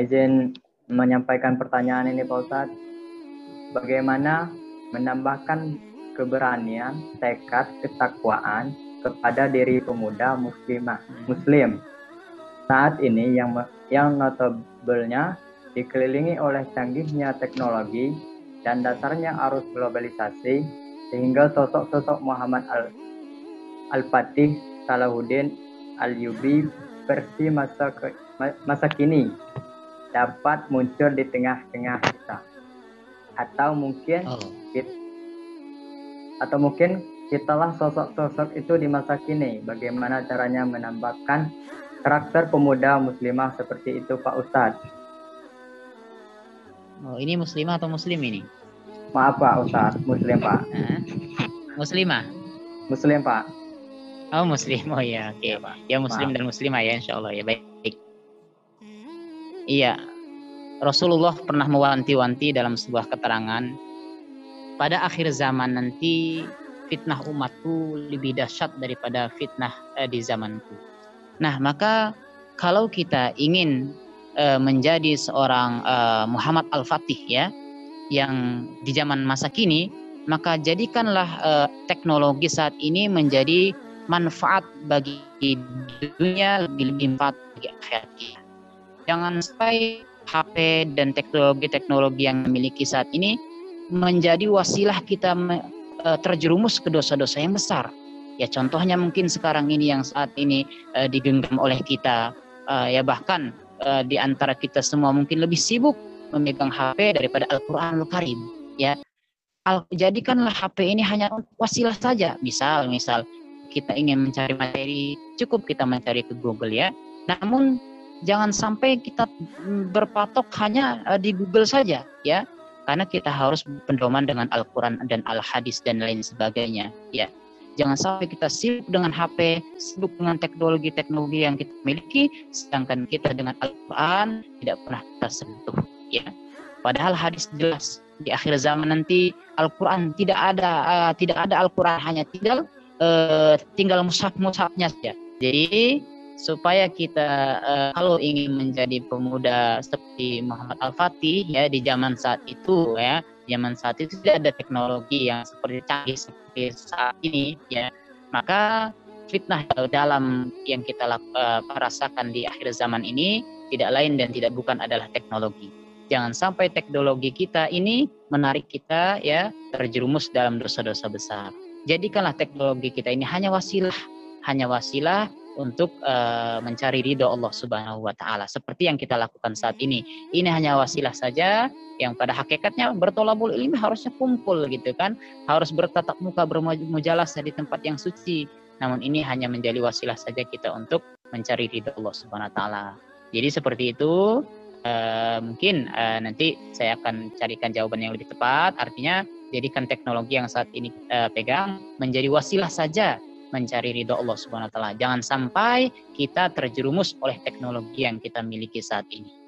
Izin menyampaikan pertanyaan ini Pak Ustadz. Bagaimana menambahkan keberanian, tekad, ketakwaan kepada diri pemuda muslimah, muslim. Saat ini yang yang notabelnya dikelilingi oleh canggihnya teknologi dan dasarnya arus globalisasi sehingga sosok-sosok Muhammad Al Al-Fatih Salahuddin Al-Yubi versi masa ke, masa kini dapat muncul di tengah-tengah kita atau mungkin oh. kita, atau mungkin kitalah sosok-sosok itu di masa kini bagaimana caranya menambahkan karakter pemuda muslimah seperti itu Pak Ustadz Oh, ini muslimah atau muslim ini? Maaf Pak Ustadz, muslim Pak. Muslimah? Muslim Pak. Oh muslim, oh ya, oke. Okay. Ya, Pak. ya muslim Maaf. dan muslimah ya, insya Allah ya baik. Iya, Rasulullah pernah mewanti-wanti dalam sebuah keterangan pada akhir zaman nanti fitnah umatku lebih dahsyat daripada fitnah eh, di zamanku. Nah, maka kalau kita ingin eh, menjadi seorang eh, Muhammad Al-Fatih ya yang di zaman masa kini, maka jadikanlah eh, teknologi saat ini menjadi manfaat bagi dunia lebih lebih manfaat bagi akhirat kita. Jangan sampai HP dan teknologi-teknologi yang memiliki saat ini menjadi wasilah kita e, terjerumus ke dosa-dosa yang besar. Ya contohnya mungkin sekarang ini yang saat ini uh, digenggam oleh kita, uh, ya bahkan uh, di antara kita semua mungkin lebih sibuk memegang HP daripada Al-Quranul Karim. Ya, Al jadikanlah HP ini hanya wasilah saja. Misal, misal kita ingin mencari materi, cukup kita mencari ke Google ya. Namun jangan sampai kita berpatok hanya uh, di Google saja ya. Karena kita harus pendoman dengan Al-Quran dan Al-Hadis dan lain sebagainya ya. Jangan sampai kita sibuk dengan HP sibuk dengan teknologi-teknologi yang kita miliki sedangkan kita dengan Al-Quran tidak pernah kita sentuh ya. Padahal hadis jelas di akhir zaman nanti Al-Quran tidak ada uh, tidak ada Al-Quran hanya tinggal uh, tinggal mushaf-mushafnya saja. Jadi supaya kita uh, kalau ingin menjadi pemuda seperti Muhammad Al-Fatih ya di zaman saat itu ya zaman saat itu tidak ada teknologi yang seperti canggih seperti saat ini ya maka fitnah dalam yang kita uh, rasakan di akhir zaman ini tidak lain dan tidak bukan adalah teknologi. Jangan sampai teknologi kita ini menarik kita ya terjerumus dalam dosa-dosa besar. Jadikanlah teknologi kita ini hanya wasilah hanya wasilah untuk uh, mencari ridho Allah Subhanahu wa taala seperti yang kita lakukan saat ini. Ini hanya wasilah saja yang pada hakikatnya bertolabul ilmi harusnya kumpul gitu kan, harus bertatap muka bermujalas di tempat yang suci. Namun ini hanya menjadi wasilah saja kita untuk mencari ridho Allah Subhanahu wa taala. Jadi seperti itu uh, mungkin uh, nanti saya akan carikan jawaban yang lebih tepat. Artinya jadikan teknologi yang saat ini uh, pegang menjadi wasilah saja mencari ridho Allah Subhanahu wa taala. Jangan sampai kita terjerumus oleh teknologi yang kita miliki saat ini.